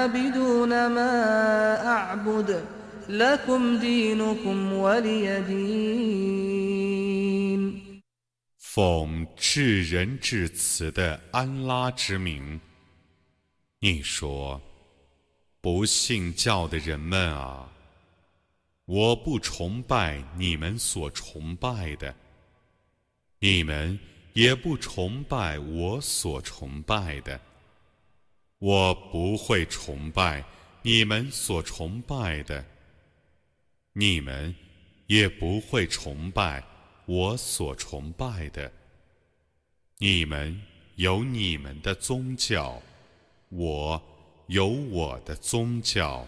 أنتم عابدون ما أعبد لكم دينكم ولي دين 奉至仁至慈的安拉之名，你说：不信教的人们啊，我不崇拜你们所崇拜的，你们也不崇拜我所崇拜的。 我不会崇拜你们所崇拜的，你们也不会崇拜。我所崇拜的，你们有你们的宗教，我有我的宗教。